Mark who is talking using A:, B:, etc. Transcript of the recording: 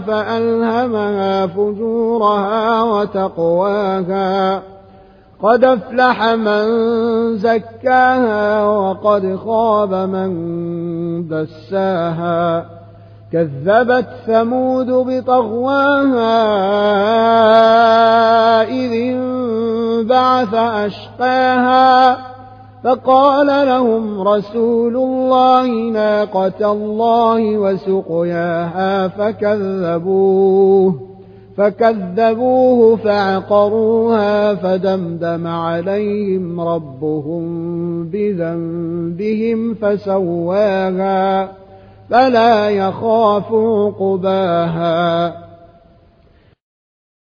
A: فألهمها فجورها وتقواها. قد أفلح من زكاها وقد خاب من دساها. كذبت ثمود بطغواها إذ انبعث أشقاها. فقال لهم رسول الله ناقة الله وسقياها فكذبوه فكذبوه فعقروها فدمدم عليهم ربهم بذنبهم فسواها فلا يخاف عقباها